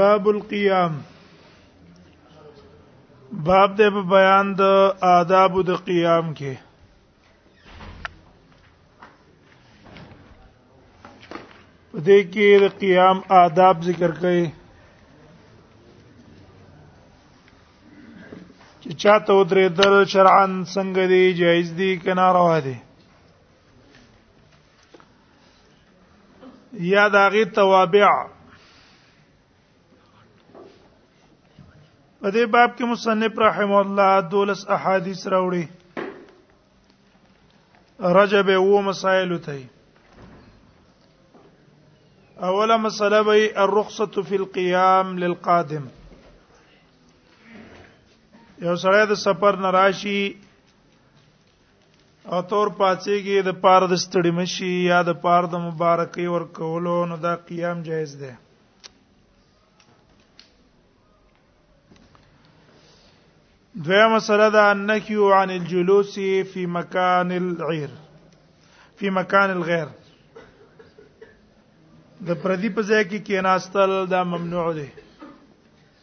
باب القيام باب د په بیان د آداب د قیام کې په دې کې د قیام آداب ذکر کړي چې چاته ودرې در شرعن څنګه دی جایز دی کنه روا دی یا داغي توابع په دې باب کې مصنف رحم الله دولس احادیث راوړي رجب وو مسائل ته اوله مسله به الرخصه فی القيام للقادم یو سره د سفر نراشی او تور پاتېږي د پار د ستړي مشي یا د پار د مبارکي ور کولو نو دا قیام جایز دی دویا مسله ده النهي عن الجلوس في مكان العير في مكان الغير د پردی په ځای کې کېناستل دا ممنوع دی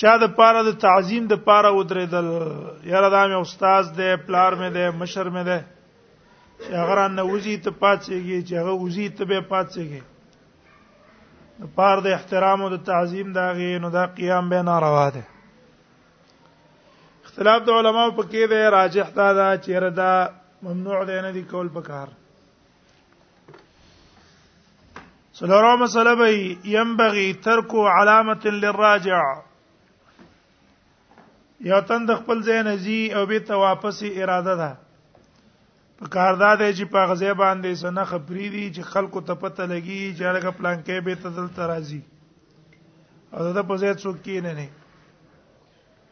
چا د پاره د تعظیم د پاره ودرېدل یاره دا مې استاد دی پلار مې دی مشر مې دی چې هغه ران وزي ته پاتېږي چې هغه وزي ته به پاتېږي د پاره د احترام او د تعظیم دا غي نو دا قیام به ناروا دی اختلاف د علماو پکې دی راجح دا چې ردا ممنوع دی نه دی کول پکار سلورو مسله به ينبغي ترک علامه للراجع یا تند خپل ځای نزي او به ته واپس اراده ده په کار دا دی چې په غزه باندې سنه خبرې دي چې خلکو ته پته لګي چې هغه پلان کې به تدل ترازی او دا په ځای څوک کې نه نه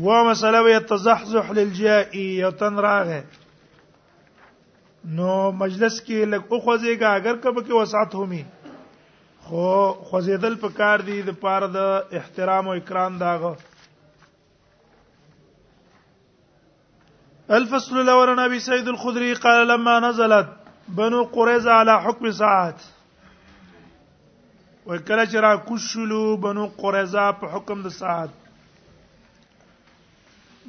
و مسله وی تزحزح للجائي یو تن راغه نو مجلس کې لګ او خوځيږي اگر کب کې وسعت همي خو خوځیدل په کار دی د پاره د احترام او اکرام داغه الفصل الاول نبی سید الخدری قال لما نزلت بنو قریظه على حكم ساعات وکړه چې را کوشلو بنو قریظه په حکم د ساعت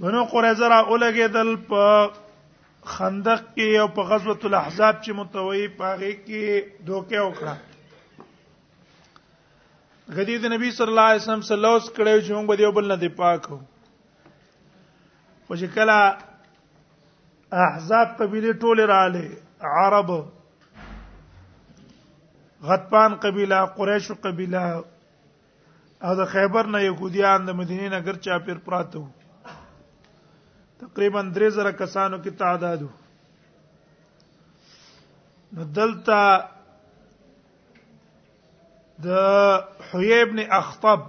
بنو قریظه را اولګېدل په خندق کې او په غزوه الاحزاب چې متوي پاغه کې دوکه وکړه غدی د نبی صلی الله علیه وسلم سلوس کړو چې موږ به یو بل نه دی پاکو خو چې کله احزاب قبيله ټوله رااله عرب غطفان قبيله قريش قبيله او د خیبر نه يهوديان د مدینې نه ګر چا پیر پراته وو تقریبا 3000 کسانو کې تعداد وو نو دلته د حوی ابن اخطب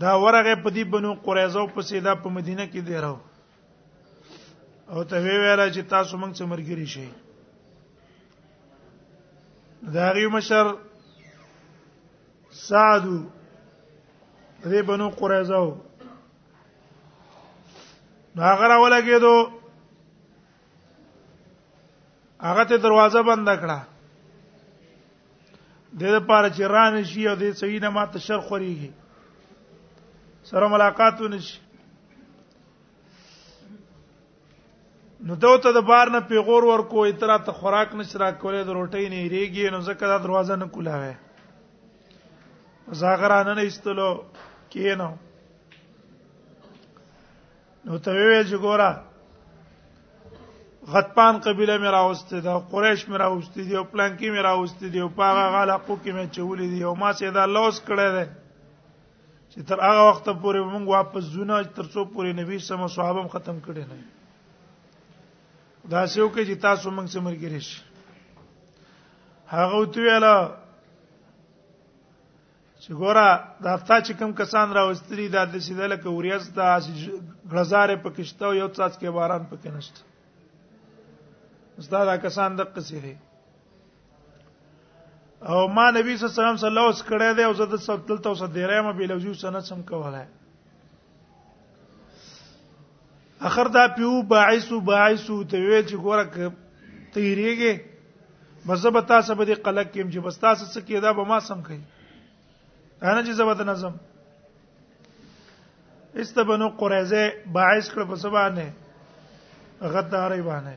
دا ورغه په دې بنو قریظه په سیدا په مدینه کې دی راو او ته ویل چې تاسو موږ څخه مرګري شي دا غي مشر سعد دې بنو قریظه نو هغه راولګېدو هغه ته دروازه بند کړه د دې لپاره چې رانه شي او د صحیح نه ماته شر خوريږي سره ملاقات ونشي نو دوی ته د بار نه پیغور ورکو اترا ته خوراک نشرا کولې د روټۍ نه ریږي نو ځکه دا دروازه نه کولاوي زاغرانه نه استلو کینو نو ته وی چې ګوره غطپان قبيله مې راوستي دا قريش مې راوستي دي او پلان کې مې راوستي دي او پاغه غلقو کې مې چولې دي او ما سي دا لوس کړی دی چې تر هغه وخت پورې موږ واپس زونه تر څو پورې نبی سم صحابه ختم کړي نه دا سیو کې چې تاسو موږ سره مرګري شي هغه وتویلا چې ګوره دا تا چې کم کسان راوستري دا د سیده لکه وریاس دا غزارې په کشته یو څاڅ کې باران پکې نشته استاد کسان د قصې دي او ما نبی صلی الله علیه وسلم صلی الله علیه وسلم کړه دی او زه د سبتل تو صدیره ما بیلوجو سنت سم کولای اخر دا پیو باعثو باعثو ته ویل چې ګوره تیریږي مزه تاسو به دې قلق کې چې بس تاسو څه کېدا به ما سم کوي انا چې زبد نظم استبنو قریزه باعث کړ په سبا نه غدارې باندې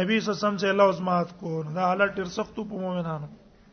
نبی صلی الله علیه وسلم چې الله عظمت کو دا حالت ډیر سختو په مؤمنانو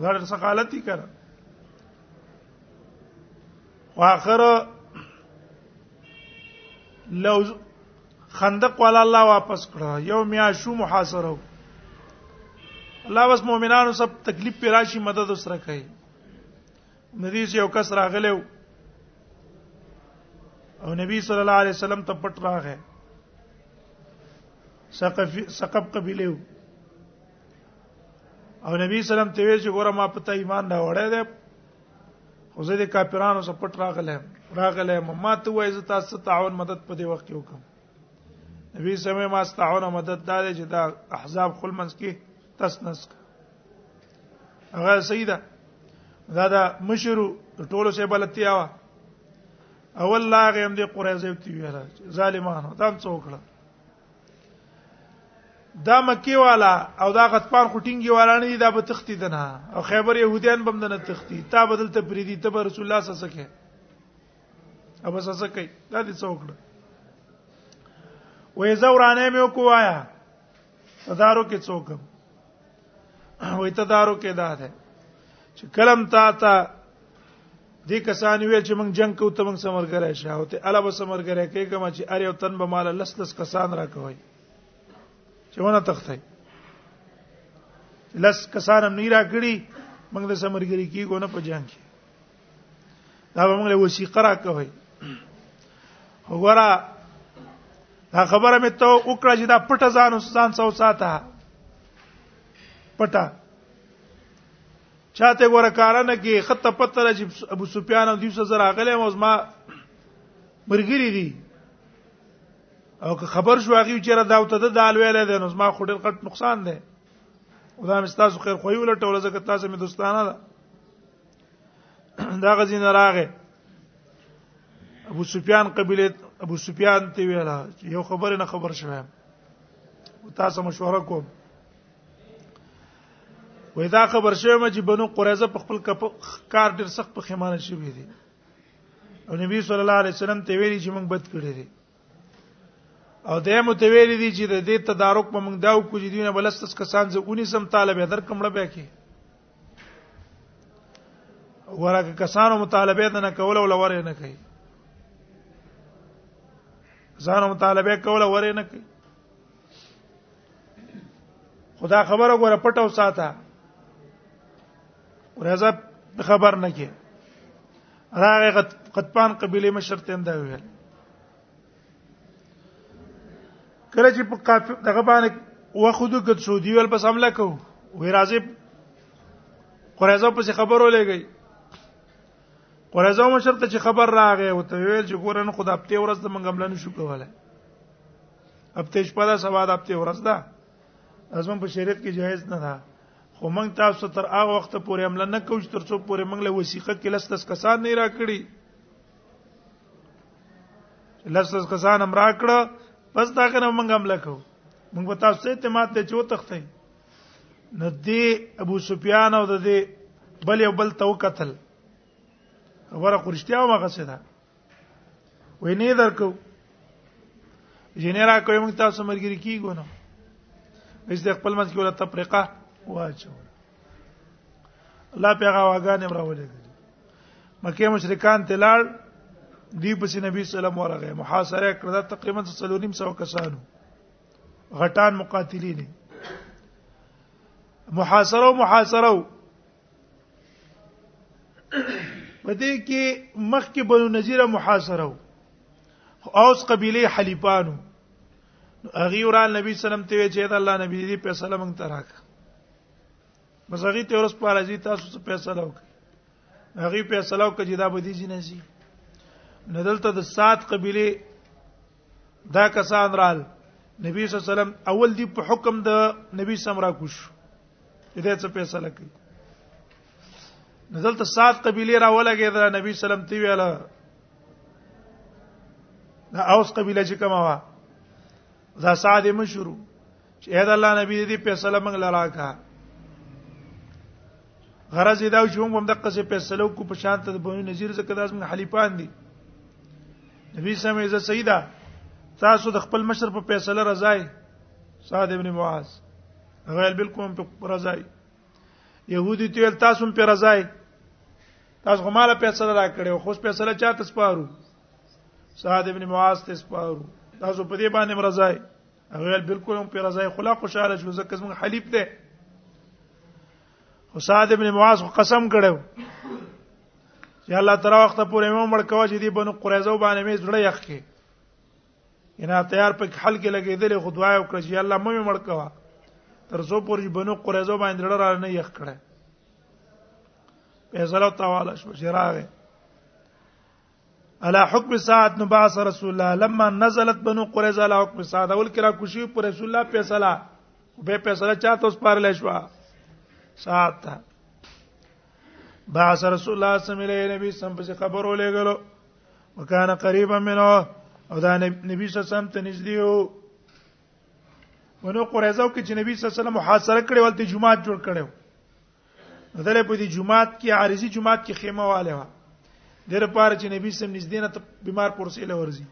غړ سقالتی کړه واخر لو خندق والا الله واپس کړه یو میا شو محاصره الله بس مؤمنانو سب تکلیف پر راشي مدد وسره کوي ندی یو کس راغلو او نبی صلی الله علیه وسلم ته پټ راغی ثقف ثقف قبیله او نبی سلام ته ویل چې ګوره ما پته ایمان دا وړه ده خو زه د کافرانو سره پټ راغلم راغلم ما ته وایي زه تاسو تعاون مدد په دې وخت کې وکم نبی سمه ما تعاون مدد دا چې دا احزاب خپل منځ کې تس نس هغه سیدا دا دا مشرو ټولو سه بلتیا وا اول لا غیم دې قریزه تی ویرا ظالمانو دا څوکړه دا مکی والا او دا غطفان خټینګي والا نه دي دا به تختی دنه او خیبر يهوديان بم دنه تختی تا بدل ته پریدي ته رسول الله صلی الله علیه وسلم ابا سسه کوي دا دې څوک ده وې زورانه مې وکوایا تدارو کې څوک وې تدارک ادا ده چې کلم تا ته دې کسان ویل چې موږ جنگ کوو ته موږ سمرګره شي او ته الا به سمرګره کې کما چې اره تن به مال لس لس کسان را کوي چې ونه تخته لس کسان هم نه را کړی موږ د سمرګری کیږو نه په جنگ کې دا به موږ له وسیقه راکوي وګوره دا خبره مې ته وکړه چې دا پټه ځان ځان څو ساته پټه چاته ګوره کارانه کې خط پتر چې ابو سفیان او دیوسه زرا غلې مو ما مرګری دي او که خبر شو هغه چې را داوته د دال ویل دي نو ما خډل قټ نقصان ده خدا مستاسو خیر خوې ولټول زکه تاسو مې دوستانه ده دا غزين راغه ابو سفیان قبيله ابو سفیان ته ویلا یو خبر نه خبر شوم او تاسو مشوره کوم وې دا خبر شوم چې بنو قریظه په خپل کار ډیر سخت په خمانه شوی دي او نبی صلی الله علیه وسلم ته ویلي چې موږ بد کړی دي او د مو ته ویلي دي چې د دې تدارک په موږ دا وکړو چې دینه بلستس کسان زه اونې سم طالب در کومړه به کې ورکه کسانو مطالبه نه کوله ولا ورې نه کوي ځانو مطالبه کوله ورې نه کوي خدا خبره غره پټو ساته ورځه خبر نه کې راغه قطپان قبيله مشر تند ویل کله چې په کافر دغه باندې واخدو کډ شو دی ول پس حمله کو وې راځي قریزه پس خبرو لګي قریزه مشر ته چې خبر راغی او ته ویل چې ګورن خدای په ورځ د منګم لنه شو کوله اب تیش په دا سواد اب ته ورځ ده ازمن په شریعت کې جایز نه ده خو موږ تاسو تر هغه وخت پورې عمل نه کوو چې تر څو پورې موږ له وثیقه کې لستس کسان نه راکړي لسز کسان هم راکړه بس دا کنه مونږ هم لکو مونږ په تاسو ته اعتماد ته چو تخته نو دی ابو سفیان او د دې بل یو بل تو قتل خبره قرشتیا ما غسدا وې نه درکو جنرا کوي مونږ تاسو مرګري کیګو نو وځ د خپل منځ کې ولا تفریقه واچو الله پیغه واغان امر ولې مکه مشرکان تلال دی پس نبی صلی الله علیه وسلم ورغه محاصره کړه تقریبا 300 کسانو غټان مقاتلین محاصره او محاصره پدې کې مخکې بنو نذیر محاصره او اوس قبيله حلیفانو اغي وران نبی صلی الله علیه وسلم ته چې دا الله نبی دې فیصله مونږ تراک بس هغه ته ورس په راځي تاسو څه فیصله وکړي هغه فیصله وکړي چې دا به دي نه شي ندلته د سات قبيله دا کسان رال نبی صلی الله علیه وسلم اول دی په حکم د نبی سم را کوش دې څه فیصله کوي ندلته سات قبيله را ولګي دا نبی سلام تی ویاله دا اوس قبيله چې کومه وا دا ساده مشرو چې اې د الله نبی دې فیصله موږ لرا کا غرض دا چې موږ هم دغه څه فیصله کو په شان ته د بنو نذیر زکه داس موږ حلیفان دي نبی سم یې سیدا تاسو د خپل مشر په فیصله رضای سعد ابن معاذ غیر بالکل په رضای يهودي ته تاسو هم په رضای تاسو هم له فیصله را کړو خو فیصله چاته سپارو سعد ابن معاذ ته سپارو تاسو په دې باندې رضای هغه بالکل هم پر ځای خلا خوشاله شو ځکه زموږ حلیف ده خو سعد ابن معاذ قسم کړو چې الله تعالی وخت پورې مې مړ کوا چې دی بنو قریظه باندې مې زړه یخ کې انا تیار په حل کې لګېدل خو دعا وکړه چې الله مې مړ کوا تر څو پورې بنو قریظه باندې زړه را نه یخ کړه په زړه تعالی شو چې راغی على حكم سعد نبعث رسول الله لما نزلت بنو قريظه على حكم سعد اول کرا کوشي پر رسول الله فیصله به فیصله چاته اوس پر لښوا سعد ته بعث رسول الله صلی الله علیه نبی سم په خبر ولېګلو وکانه قریبا منه او دا نبی صلی الله علیه وسلم ته نږدې وو ونو قریظه کې چې نبی صلی الله علیه وسلم محاصره کړې ولته جمعه جوړ کړو نو دله په دې جمعات کې عارضی جمعات کې خیمه واله و د لپاره چې نبی سم نږدې نه بیمار پورسې لورځي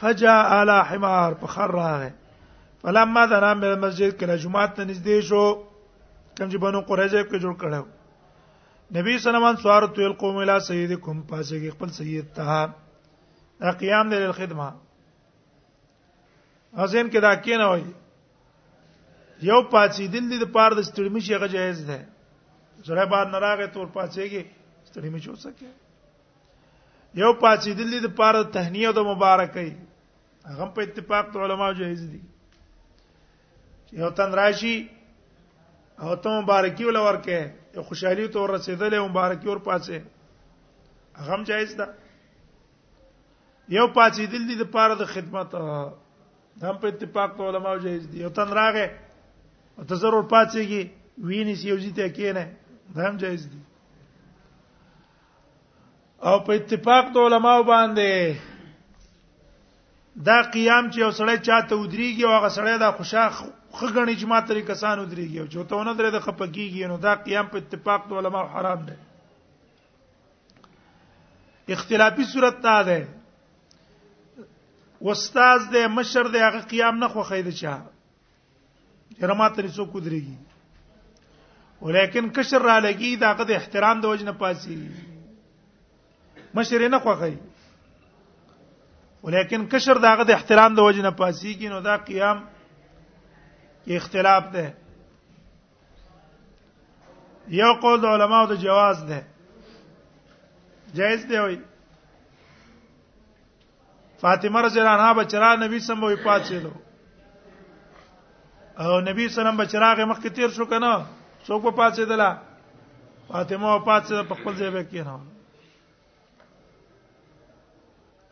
فجاء على حمار فخر راغه فلما ذرا من المسجد کله جمعات ته نږدې شو کوم چې بنو قریظه کې جوړ کړو نبی صلی الله علیه وسلم سوار تو القوم الى سیدکم پاسه کې خپل سید ته قیام للخدمه ازین کې دا کینه وای یو پاتې دل دي د پاره د ستړمي شي هغه جایز ده زړه بار نه راغی تور پاتېږي ستړمي شو سکے یو پاتې دل دي د پاره تهنیه د مبارکۍ هغه په اتفاق د علما جایز دي یو تن راشي او ته مبارکي ول ورکه خوشحالي ته رسیدلې مبارکي ور پاتې هغه جایز ده یو پاتې دل دي د پاره د خدمت هم په اتفاق په علماء جایز دي یو تن راغې او ته ضرور پاتېږي ویني سی یوځی ته کېنه دا هم جایز دي او په اتفاق د علماء باندې دا قیام چې یو سړی چاته ودریږي او هغه سړی دا خوشاخ خګنی چې ما ترې کسان ودریږي او چې ته ونه درې د خپګیږي نو دا قیام په اتفاق د علماء حرام دی اختلافي صورت تا ده استاد دې مشر دې هغه قیام نه خوخې دي چا رما ترې څوک ودرېږي ولیکن کشر را لګي دا غد احترام د وجنه پاسي مشر نه خوخې ولیکن کشر دا غد احترام د وجنه پاسي کې نو دا قیام اختلاف ده یو قول د علماو د جواز ده جائز دی وای فاطمه رضی الله عنها بچرا نبی سم وې پاتېدو او نبی سلام بچراغ مخ کې تیر شو کنه څوک په پاتېدله فاطمه په پاتې په خپل ځای به کېنه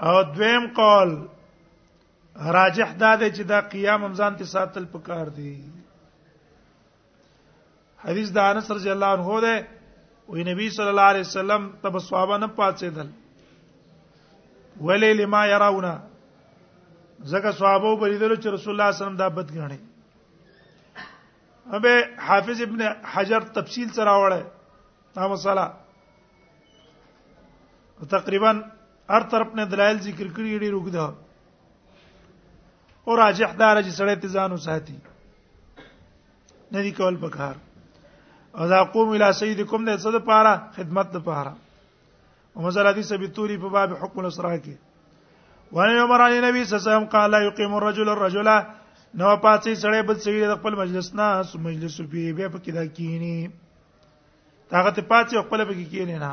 او دویم قول راجح دا دی چې دا قیام هم ځان ته ساتل پکار دی حدیث د انس رضی الله عنه ده وی نبی صلی الله علیه وسلم تب صحابه نه پاتېدل ولې لما يرونه زکه صحابه په لیدل چې رسول الله صلی الله علیه وسلم دا بد غني ابه حافظ ابن حجر تفصیل سره راوړل دا مسله تقریبا هر طرف نه دلایل ذکر کړی ډیر وګدا او راجح دار چې سړی ته ځان وساتي نه دی کول پکار او دا قوم الی سیدکم د صد پاره خدمت د پاره او مزل حدیث به توری په باب حکم الاسرا کې وان عمر علی نبی صلی الله علیه وسلم قال لا یقیم الرجل الرجل نو پاتې سړی بل سړي د خپل مجلس نه سو مجلس په به په کې دا کینی هغه ته پاتې خپل په کې کینی نه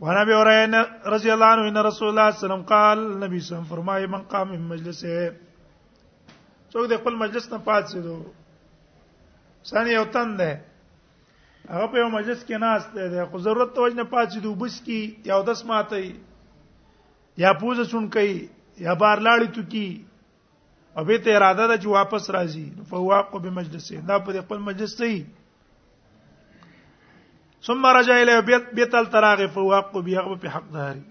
وانا ابي هريره رضی الله عنه ان رسول الله صلی الله علیه وسلم قال نبی صلی الله علیه وسلم فرمایي من قام من مجلسه څوک د خپل مجلس نه پاتې دو ثاني یو تن ده هغه په یو مجلس کې ناس ده خو ضرورت ته وجنه پاتې دو بس کی یو داس ماته یا پوزه سن کوي یا بار لاړی تو کی او به ته اراده ده چې واپس راځي فواق بمجلس دا په خپل مجلس دی ثم رجع الى بيت بيت التراغ فواق بيغب په حق داري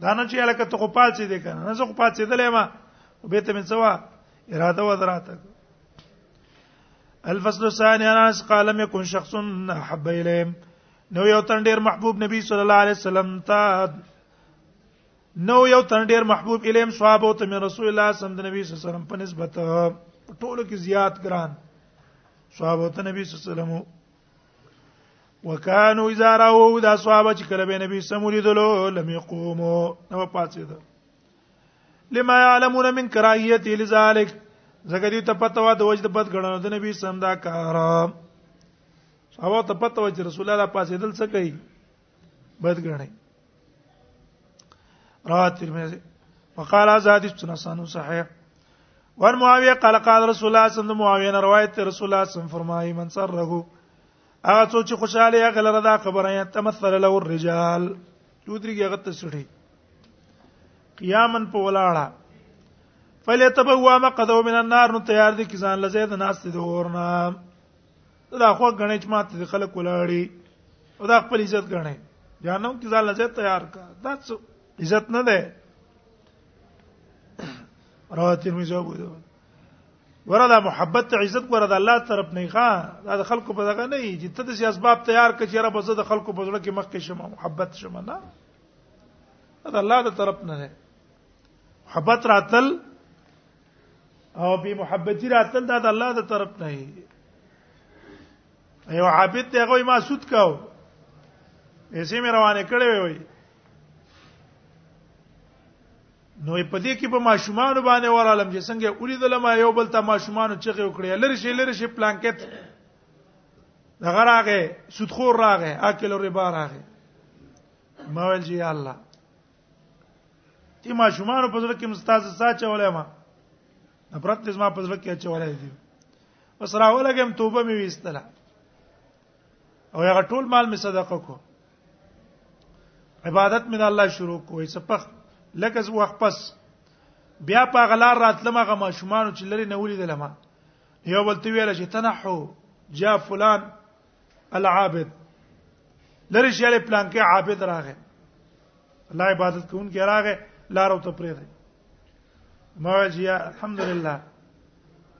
دا نه چې الکه ته خو پاتې دې کنه نه زه خو پاتې دلې ما به ته من سوا اراده و دراته الفصل الثاني انس قال لم يكن شخص احب اليه نو یو تن ډیر محبوب نبی صلی الله علیه وسلم ته نو یو تن ډیر محبوب الیم صحابه ته من رسول الله صلی الله علیه وسلم په نسبت ټولو کې زیات ګران صحابه ته نبی صلی الله علیه وسلم وکانو اذا راو دا صحابه چې کله به نبی سمولي دلو لم يقومو نو پاتې ده لما يعلمون من کراهیت لذلك زګه دې ته پته و د وجد بد غړنه د نبی سم دا کار صحابه ته پته و چې رسول الله پاسې دل څه کوي بد غړي رواه ترمذی وقال هذا حديث حسن صحيح ور معاویه قال قال رسول الله صلی الله علیه وسلم معاویه نه روایت ته رسول الله صلی الله علیه وسلم فرمایي من سره هغه څو چې خوشاله هغه لره دا خبره یې تمثل له الرجال لودريږي هغه ته سړي قیامن په ولاړه فلیتبوا مقدو من النار نو تیار دي کسان لزید ناس دي ورنا دا خو غنې چې ماته د خلک ولاړی او دا خپل عزت غنې جانو کې ځان لزه تیار کا دا څه عزت نه ده رواه ترمذی ابو داود وردا محبت ته عزت وردا الله طرف نه ښا دا د خلکو په دغه نه چې ته د اسباب تیار کړي چې رب زه د خلکو په ځړه کې مخ کې شمه محبت شمه نه دا الله د طرف نه ده محبت راتل او به محبتي راتل دا د الله د طرف نه یو عابد دی هغه ما سود کاو پیسې مې روانه کړې وي نو په دې کې په ماشومان باندې ورالم چې څنګه ولیدل ما یو بل ته ماشومان چې غو کړی لری شي لری شي پلانکټ دغه راغې سودخور راغې اکل ربا راغې ما ویل جی الله تی ما شومان په زړه کې مستاز ساچ ولای ما نفرت دې ما په زړه کې چولای دي بس راولګم توبه مې وستله او هغه ټول مال مې صدقه کو عبادت مې د الله شروع کوې سپخ لکه زه وخت پس بیا په غلار راتلم هغه ماشومان چې لري نه ولیدل ما یو بل ته ویل چې تنحو جا فلان العابد لری شاله پلان کې عابد راغې الله عبادت کوون کې راغې لارو ته پرې دی موجیا الحمدلله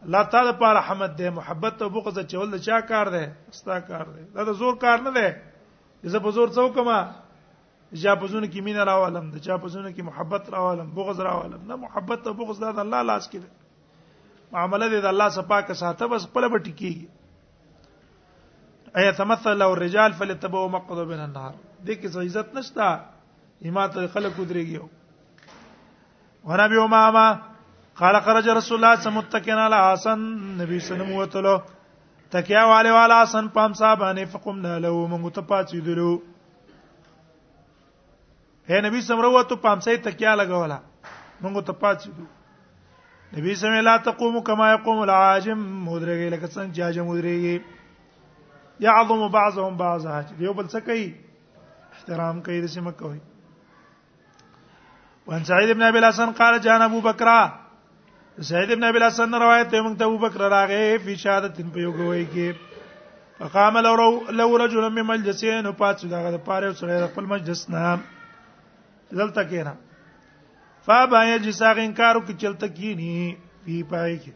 الله تعالی په رحمت دی محبت او بغض چول د چا کار دی ستا کار دی دا د زور کار نه دی زه په زور څو کما چا په زونه کې مين راوالم د چا په زونه کې محبت راوالم بغض راوالم نه محبت او بغض د الله لاس کې دی معاملې د الله سپاکه ساته بس خپل بټی کیږي اي تمثل لو الرجال فلتبوا مقعد بين النار دې کې څه عزت نشته یما ته خلک ودرېږي ونبي امامه قال خرج رسول الله صلى الله عليه وسلم متكئا على حسن نبی صلی الله علیه وسلم تکیا والے والا حسن پام صاحب باندې فقمنا له موږ ته پاتې دلو اے نبی سمره وته پامسې تکیا لګولا موږ ته پاتې دو نبی سم لا تقوم کما يقوم العاجم مدرګي لکه څنګه چې عاجم مدرګي يعظم بعضهم بعضا چې یو بل څه کوي احترام کوي د سیمه کوي وان سعید ابن ابي الحسن قال جان ابو بکر زید ابن ابي الحسن روایت ته موږ ته ابو بکر راغې په شهادت په یو کوي کې فقام لو لو رجل من مجلسين او پات دغه د پاره سره خپل مجلس نه دلته کېنا فابا یجلس هغه انکار وکړي چلته کینی پی پای کې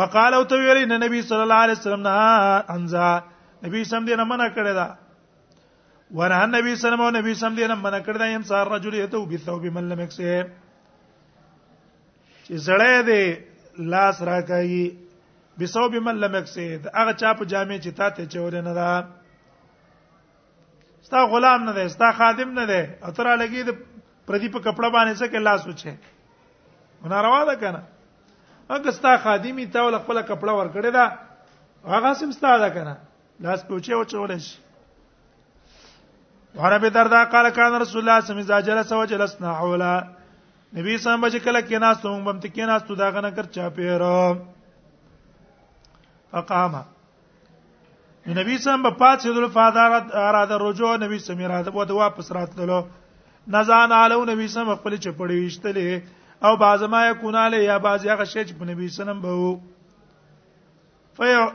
وقال او تو ویلی نه نبی صلی الله علیه وسلم نه انزا نبی سم دې نه منع کړی دا ورا نبی صلی الله علیه وسلم نبی سم دې نه منع کړی دا یم سار رجل یتو بثوب من لم یکسه چې زړې دې لاس راکایي بسو بمن لم يكسد هغه چا په جامع چې تا ته چور نه ده ستا غلام نه ده ستا خادم نه ده اتره لګي د پردی په کپڑا باندې څه کې لاس وچه ناروا ده کنه هغه ستا خادمی ته ول خپل کپڑا ورکړی دا هغه سم ستا ده کنه لاس پوچه او چولې شي عربي دردا قال كان رسول الله صلى الله عليه وسلم وجلسنا حولا نبی سم بچ کله کې ناس ته موږ ته کې ناس ته دا غنه کر چا پیر فقام نبی سم په پات سیدل فادارت اراده رجوع نبی سم اراده بو ته واپس راتللو نزان علو نبی سم خپل چپړی وشتلې او بعضما یکونه له یا بعض هغه شی چې په نبی سم به وو في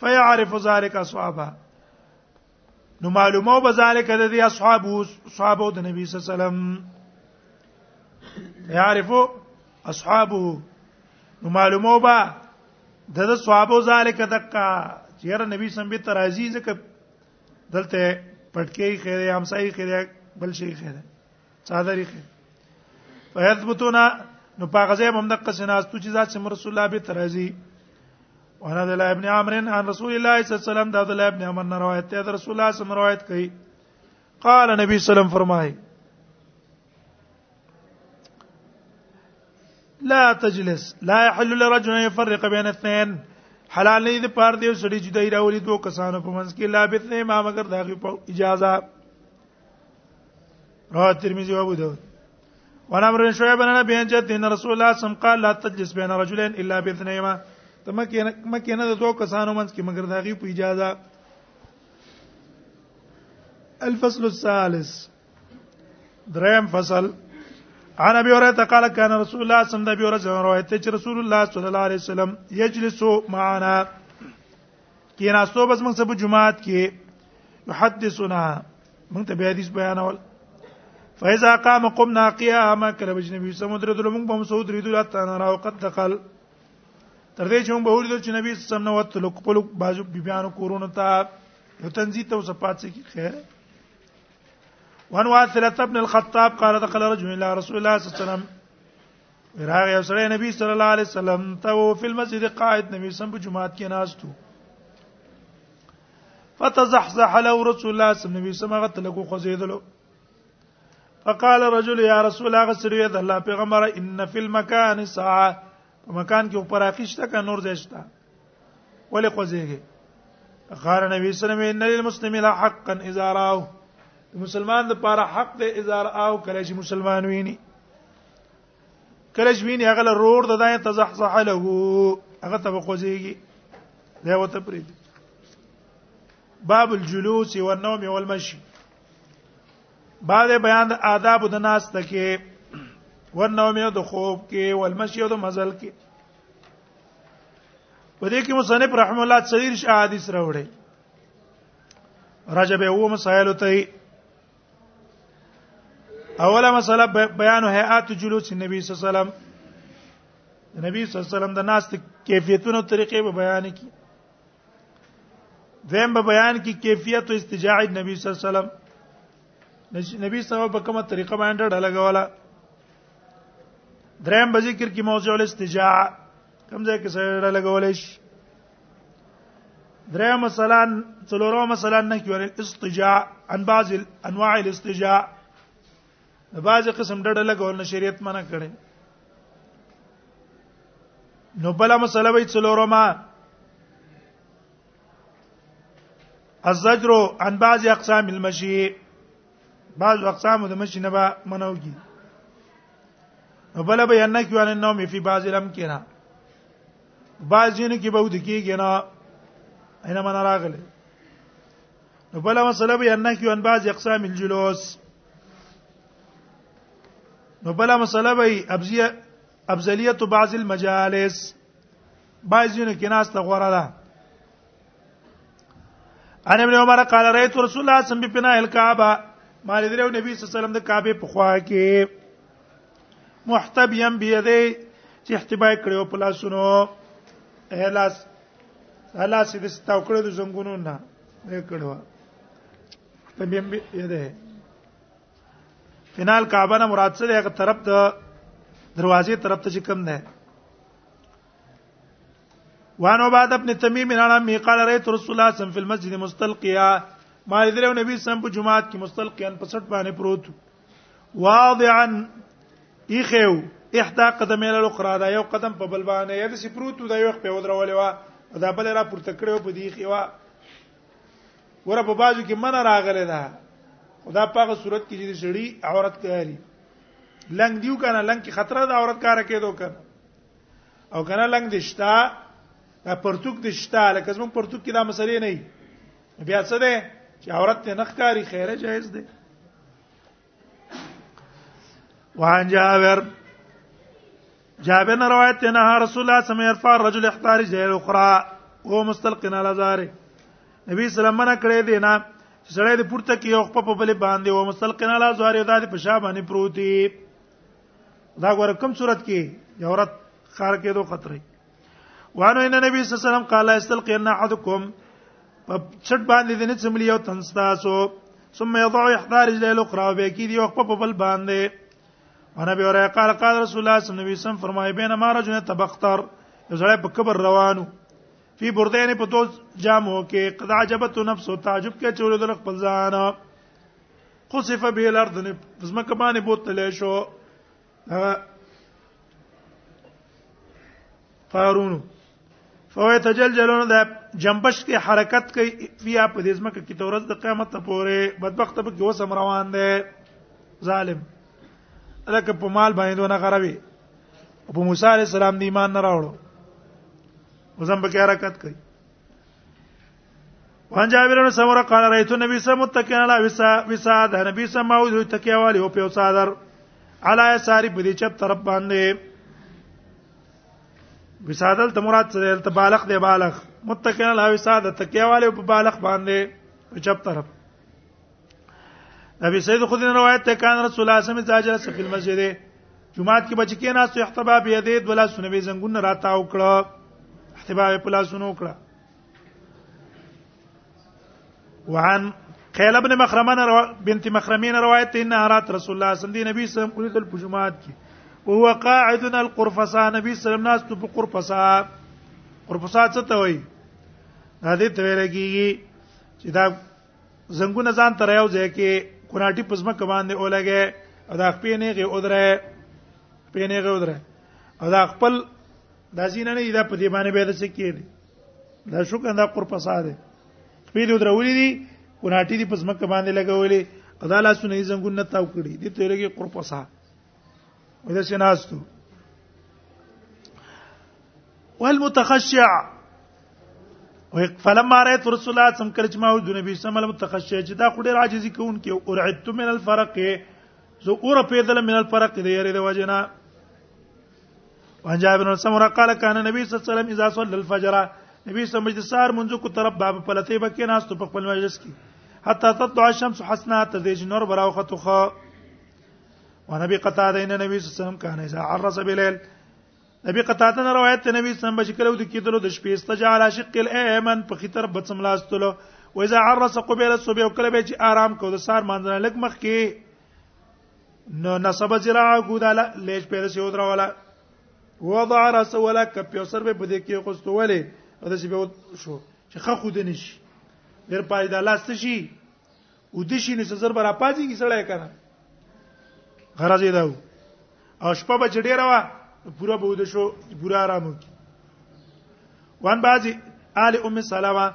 فيعرف ذلك اصحابه نو معلومه به ذلک د دې اصحاب صحابه د نبی صلی الله علیه وسلم يعرف اصحابه نو معلومه به د صحابه ذلک دقه چیرې نبی سم به ترازی ځکه دلته پټکی خیره همسایي خیره بل شي خیره څادري کې فیثبتون نو په غزه هم د قسناستو چې ذات سم رسول الله به ترازی وانا د ابن عمرو عن رسول الله صلی الله علیه وسلم دا د ابن عمرو روایت ته رسول الله سم روایت کړي قال نبی سلام فرمای لا تجلس لا يحل لرجل ان يفرق بين اثنين حلال نه دي پار دی سړي جدای راولي دوه کسانو په منځ کې لا بثنه ما مگر داغي په اجازه رواه ترمذی او ابو داود وانا امر شعيب بن ابي جد ان رسول الله صم قال لا تجلس بين رجلين الا باثنيهما ته مکه نه مکه نه دوه کسانو منځ کې مگر داغي په اجازه الفصل الثالث دریم فصل عن ابي هريره قال كان رسول الله صلى الله عليه وسلم روایت چې رسول الله صلی الله علیه وسلم یجلس معنا کیناستو بس موږ سبا جمعات کې يحدثنا موږ ته به حدیث بیانول فاذا قام قمنا قياما کله چې نبی صلی الله علیه وسلم موږ په مسعود ریدو حتی نه راو قد دخل تر دې چې موږ به ولیدل چې نبی صلی الله علیه وسلم نو وت لوک په لوک بازو بیبيانو کورونه ته یو تنزیت ته وسپات څه کی خیر وان واثله ابن الخطاب قال دخل رجل الى رسول الله صلى الله عليه وسلم راغی او سره نبی صلی الله علیه وسلم ته او په مسجد قائد نبی سم په جمعات کې ناستو فتزحزح له رسول الله صلی الله علیه وسلم هغه تلکو خوځیدلو فقال رجل یا رسول الله صلی الله علیه پیغمبر ان فی المکان ساعه په مکان کې پر اخیشته کا نور زیشتا ولې خوځیږي غار نبی صلی الله علیه وسلم ان للمسلمین حقا اذا راو مسلمان د پاره حق دی اذا راو کله چې مسلمان ویني کله چې ویني هغه رور د دای تزحزح له هغه ته بخوځيږي دا وته پرې باب الجلوس والنوم والمشي بعد بیان د آداب د ناس تکي والنوم د خوب کې والمشي د مزل کې په دې کې مصنف رحم الله څلور حدیث راوړي رجب یو مسائل ته اوله مسله بیان هيئات جلوس النبي صلی الله علیه وسلم نبی صلی الله علیه وسلم د ناس کیفیتونو طریقې به بیان کی زم به بیان کی کیفیت او استجاع نبی صلی الله علیه وسلم نبی صلی الله په کومه طریقه باندې ډډه لګوله دریم به ذکر کی موضوع الاستجاع کوم ځای کې سره ډډه لګولې شي درې مثلا څلورو مثلا نه کیور الاستجاء ان بعض انواع الاستجاء د بعض قسم ډډه لګول نه شریعت منع کړي نو بل مسله وی څلورو ما الزجر عن بعض اقسام المشي بعض اقسام د مشي نه به منوږي نو بل به ینه کیونه نوم فی بعض الامکنه بعضینو کې به ودی کېږي نه اينه من راغله نو بل مسله به ان کې ان بعض اقسام الجلوس نو بل مسله به ابزیه ابزلیه بعض المجالس بعضینو کې ناس ته غوړه ده ان ابن عمر قال رأيت رسول الله صلى الله عليه وسلم بفناء الكعبه ما لري نبی صلی الله علیه وسلم د کعبه په خوا کې محتبيا بيده چې احتبا کړو په لاسونو هلاس هلاس دې ستاو کړو د زنګونو نه دې کړو تبيم بيده فینال کعبه نه مراد څه دی هغه طرف ته دروازې طرف ته چې کوم ده وان عباد ابن تمیم بن عمي قال رأيت رسول الله صلى الله عليه وسلم في المسجد مستلقيا ما دې له نبی سم په جمعات کې مستلقيا په 60 باندې پروت واضعا اخو احدا قدمه له الاخرى دا یو قدم په بل باندې یا د سپروتو دا یو په ودرولې وا دا بل را پورته کړو په دی خو وا ور په بازو کې من راغله دا خدا پاغه صورت کې چې شړی عورت کاری لنګ دیو کنه لنګ کې خطر د عورت کار کېدو کنه او کنه لنګ دشتا دا پرتوک دشتا لکه زمون پرتوک کې دا مسلې نه بیا څه ده چې عورت ته نخکاری خیره جایز ده وعن جابر جابر نے روایت ہے نہ رسول اللہ صلی اللہ علیہ وسلم يرفع الرجل احتار جهه الاخرى وهو مستلقن على ظهره نبی صلی الله علیه وسلم کړه دی نه چې سړی د پورته کې یو خپل په بل باندې او مستلقن علی زهر یو د پښا باندې پروتي دا ګور کوم صورت کې یورت خار کې دوه خطرې وانه ان نبی صلی الله علیه وسلم قال استلقي ان احدكم په چټ باندې دې نه څملی او تنستاسو ثم يضع احدى رجليه الاخرى وبيكي دي وقف په بل باندې ونبي اوره قال قال رسول الله صلی الله علیه وسلم فرمایي بین ما رجل تبختر زړه په کبر روانو فی بردین په تو جامو کې قد عجبت نفس تعجب کې چول د خپل ځان خصف به الارض نه زمکه باندې بوتل شو هغه قارون فوه تجلجلون دا جنبش کې حرکت کوي بیا په دې ځمکه کې تورز د قیامت ته پورې بدبخت به کې وسم روان دی ظالم الکه په مال باندې دونه خرابي ابو موسی عليه السلام د ایمان نه راوړو وزم به حرکت کوي وان جابر بن سمره قال رايت النبي صلى الله عليه وسلم متكئا على وساد النبي صلى الله عليه وسلم تکیا والی او په صادر علی ساری په دې چپ طرف باندې وسادل ته مراد څه دی ته بالغ دی بالغ متکئا على وساد تکیا والی په بالغ باندې په چپ طرف نبی سید خود روایت ته کان رسول الله صلی الله علیه وسلم سفیل مسجد جمعات کې بچ کې ناس احتباب یدید ولا سنبی زنګون راتا وکړه احتباب په لاسونو وکړه وعن قيل ابن مخرمه رو... بنت مخرمين روایت ان ارات رسول الله صلی الله علیه وسلم نبی صلی الله علیه وسلم په جمعات کې او هو قاعد القرفصا نبی صلی الله علیه وسلم په قرفصا قرفصا څه ته وایي دا دې ته ویل کیږي چې دا زنګونه ځان تر یو ځای کې کوناټي پزما کمان دی اولګه او دا خپې نه غي اودره پې نه غي اودره او دا خپل دا زینه نه دا په دې باندې به د څه کېږي دا شو کنده قر پساره پیلو درولې دي کوناټي دي پس مکه باندې لګولې ادا لا سنې زنګون نه تاو کړی دي ته لګي قر پسا ودا شناستو والمتخشع فلما رايت رسول الله صم کله چې ما د نبی صلی الله علیه متخشع چې دا خډه راجزي کون کې اور عدت من الفرق زه اور پیدل من الفرق دی یری د وجنه وان جابر بن سمره قال كان النبي صلى الله عليه وسلم اذا صلى الفجر نبی صلی الله علیه وسلم سار منځو کو طرف باب په لته بکې ناس ته په خپل مجلس کې حتا تطلع الشمس حسنا ته دې جنور براو خطو خو ونبي قتاده ان نبی صلی الله علیه وسلم کان اذا عرس بالليل نبی قتاده نه روایت ته نبی سم بشکره د کیدلو د شپې استجال عاشق الایمن په خطر بچم لاستلو و اذا عرس قبيل الصبح وکړه به چې آرام کو د سار مانځنه لګ مخ کې نو نسب ذراع ګودا لېج پیدا سی ودرا ولا وضع راس ولا کپ یو سر به بده کې قصته ولې دا چې به شو چې خه خود نشي ډېر پای دا لاست شي او د شي نس زر برا پاتې کی سړی کنه غرض یې دا او شپه به چې ډېره وا پورا به ود شو پورا آرام وکړي وان بعضی آل ام سلمہ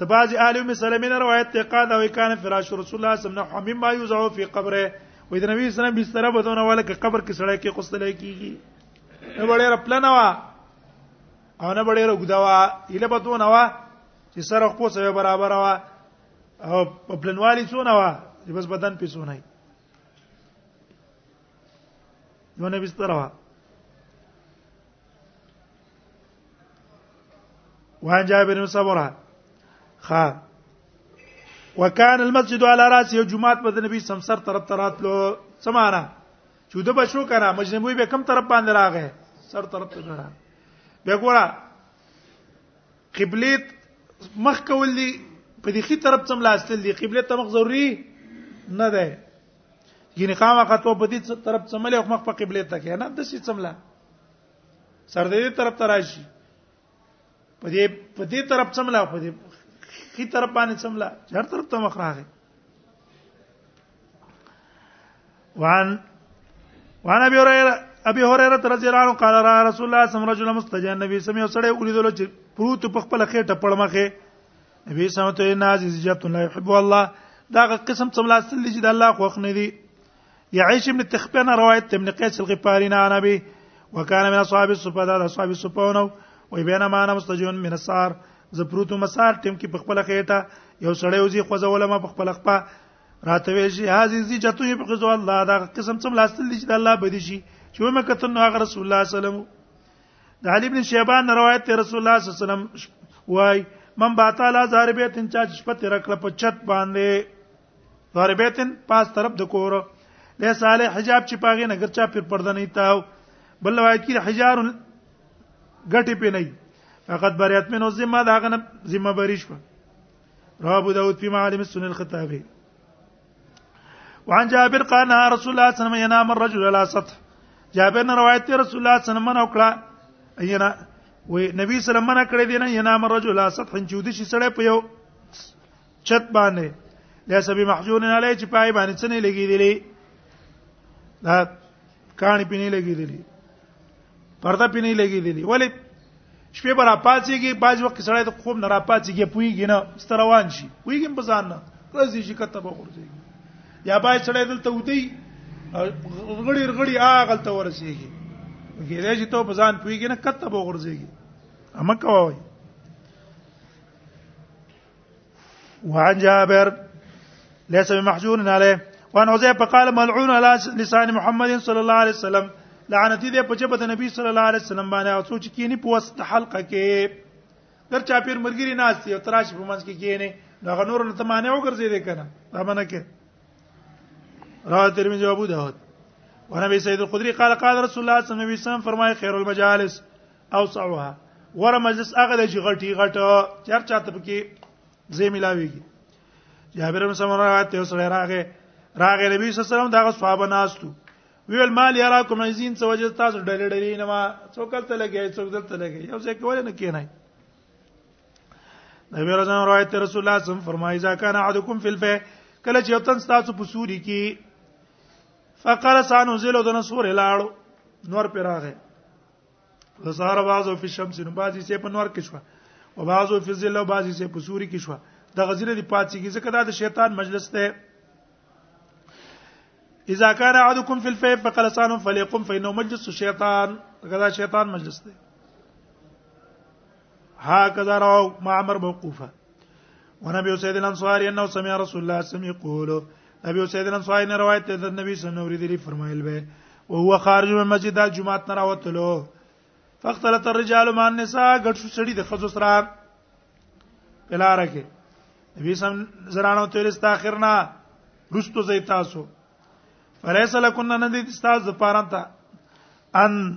د بعضی آل ام سلمہ نه روایت ته قاد او کان فراش رسول الله صلی الله علیه وسلم حمیم ما یوزع فی قبره وې د نبی صلی الله علیه وسلم بستر په دونه والا کې قبر کې سړی کې قصته لکېږي نه وړه رپلنه وا او نه وړه رګدوا اله په دونه وا چې سره خو سره برابر وا او په پلنوالي څونه وا چې بس بدن پیسونه یو نه بستر وا وان جابر بن سمره خا وکان المسجد على راس یو جمعات په نبی سم سر طرف تراتلو سمانا چې د بشو کنه مجنبوی به کم طرف باندې راغې سر طرف ته نه به ګورا قبله مخ کول دي په دې خي طرف څم لاستل دي قبله ته مخ ضروري نه ده ګینه خامہ خطو په دې طرف څملې او مخ په قبله ته کې نه د شي څملا سر دې طرف ته راشي په دې په دې طرف څملا په دې خي طرف باندې څملا هر طرف ته مخ راغی وان وان ابي هريره ابي هريره رضی الله عنه قال را رسول الله صلی الله علیه وسلم رجل مستجان نبی سمي وسړی ولیدل چې پروت په خپل خېټه پړمخه ابي سمت الناس زجت لا يحب الله دا قسم څم لاستل دي چې د الله خوښ نه دي يعيش ابن تخبنا روایت ابن قيس الغفاري نه انا به وكان من اصحاب الصفه دا اصحاب الصفه نو وي بينما انا مستجون من السار زپروتو مسار ټیم کې په خپل خېټه یو سړی وزي خوځوله ما په خپل خپه راته وی شي هاذي زی جتو یې په خزو الله دا قسم څم لاستل دي چې د الله بدی شي چې ومه کتن نو هغه رسول الله صلی الله علیه وسلم د علي ابن شیبان روایت ته رسول الله صلی الله علیه وسلم وای من باتالا زاربیتن چا چې شپه تیر کړ په چت باندې زاربیتن پاس طرف د کور له صالح حجاب چې پاغه نګر چا پر پرده نه تاو بل وای کی حجار غټي په نه فقط بریت منو ذمہ دا غنه ذمہ بریش په رابو داود په معالم السنن الخطابی وعن جابر قال نهى رسول الله صلى الله عليه وسلم ينام الرجل على سطح جابر نه روایت دی رسول الله صلی الله علیه وسلم منو کړه اینا و نبی صلی الله علیه کړه دینه ینام الرجل على سطح چودي شي سړی په یو چت باندې ليس بمحجون علی چې پای باندې څنګه لګیدلی دا کانی پینې لګېدلې پرده پینې لګېدلې ولی شپې برا پاتېږي باج وخت سړی د خوب نه را پاتېږي پویږي نه ستروان شي پویږي په ځان نه راځي چې کته به ورځي یا باج سړی دلته ودی غړي غړي اغل ته ورسیږي ګیره چې ته په ځان پویږي نه کته به ورځيږي اما کوي وعن جابر ليس بمحجون عليه وان عزيب قال ملعون على لسان محمد صلى الله عليه وسلم لعنت دې په جبه نبی صلی الله علیه وسلم باندې او سوچ کینی په وسط حلقه کې در چا پیر مرګری ناس دی تراش په منځ کې کینی دا غنور نه تمانه وګرځي دې کنه دا منه کې را ترمذی ابو داود ونبي سيد الخدري قال قال رسول الله صلى الله عليه وسلم فرمای خير المجالس اوسعها غوره مجلس هغه د غټي غټ چر چاته پکې زې ملاويږي جابر بن سمره روایت یو سره راغې راغې نبی صلی الله علیه وسلم دغه صحابه ناستو ویل مال یرا کوم عزین څه وجه تاسو ډلې ډلې نه ما څوک تل لګي څوک دل تل لګي یو څه کول نه کینای نبی رسول الله روایت رسول الله صم فرمایي ځا کان عدکم فی الفه کله چې وطن تاسو په سوري کې فقال سانو زلو د نصور لاړو نور پر راغې وسار بعضو فی الشمس نو بعضی سه په نور کې شو او بعضو فی ظل او بعضی سه په سوري کې شو د غزینه دی پاتې کې ځکه دا د شیطان مجلس ته اذا كان عدكم في الفيب فقلسان فليقم فانه مجلس الشيطان غدا شیطان مجلس دی هكذا رواه معمر موقوفا ونبي سيد الانصاري انه سمع رسول الله صلى الله عليه وسلم يقول نبي سيد الانصاري نے روایت ته د نبی صلی الله علیه وسلم فرمایل به او هو خارج من مسجد الجمعه نه راوتلو فاختلط الرجال مع النساء ګډ شو سړي د خزو سره پلار کې نبی سم زرانو ته لست اخرنا رستو زي تاسو فليس لكن ندي استاذ پارانتا ان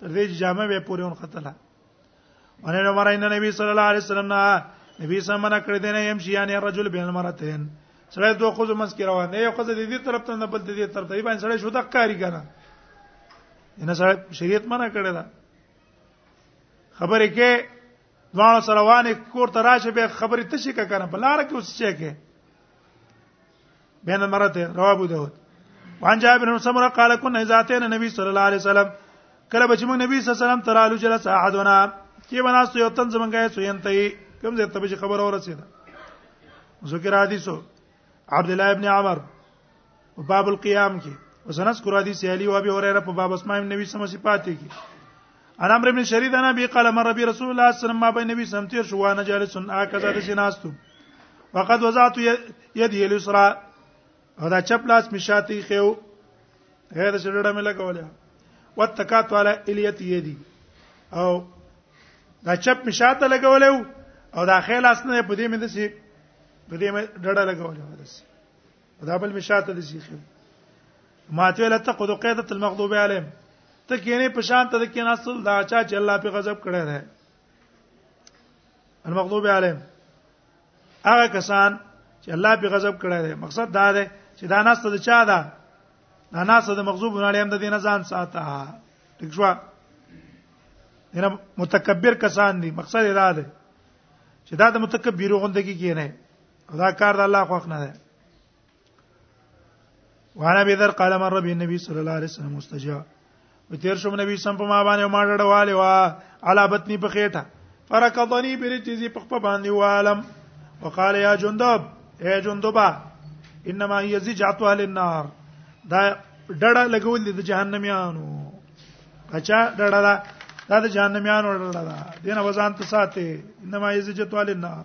تر دې جامه به پورې اون قتل ونه نو مرای نه نبی صلی الله علیه وسلم نه نبی سم منع کړی دی نه يم شي یعنی رجل بین المرتين سړی دوه خو زمس کې روان دی یو خو د دې طرف ته نه بل د دې طرف ته باندې سړی شو د کاری کنه نه سړی شریعت منع کړی دا خبرې کې دوه سره وانه کور ته راشه به خبرې تشي کنه بلار کې اوس چې کې بین المرتين رواه ابو داود وعن جابر بن سمره قال كنا اذا اتينا النبي صلى الله عليه وسلم کله به چې موږ نبی صلی الله علیه وسلم ترالو جلس احدنا کې بناستو یو تن زمونږه سوینتې کوم ځای ته به خبر اورسیده ذکر حدیثو عبد الله ابن عمر باب القيام کې وسنذكر حديث علي وابي هريره په باب اسماء النبي صلی الله علیه وسلم صفات کې ان امر ابن شرید انا بي قال مر ربي رسول الله صلى الله عليه وسلم ما بين نبي سم تیر شو وانا جالس هكذا د سيناستو وقد وضعت يدي اليسرى هدا چپ لاس مشاتي خيو هدا شډړه مې لګولې واتکات على اليت يدي او دا چپ مشاته لګولې او دا خیل اسنه په دې مې دسي په دې مې ډډه لګولې ودسي دا بل مشاته دي شيخ ما ته لا تقد قيده المغضوب عليهم ته کینه په شان ته کینه اصل دا چا چې الله په غضب کړی دی المغضوب عليهم هغه کسان چې الله په غضب کړی دی مقصد دا دی چې دا ناس ته چا ده دا ناس ته مغضوب نه عليهم د دین ځان ساته ټیک شو نه متکبر کسان دي مقصد دا دی چې دا د متکبیرو غوندګي کینه دا کار د الله خوښ نه دی وانا به در قال مر ربي النبي صلى الله عليه وسلم مستجاب وتیر شوم نبی سم په ما باندې ما ډډواله وا علا بطنی په خېټه فرکضنی برجزی په خپل باندې والم وقال يا جندب اے جندبا انما هي زجعت اهل النار دا ډډه لګول دي د جهنميانو اچھا ډډه دا د جهنميانو ډډه دا دینه وزن ته ساته انما هي زجعت اهل النار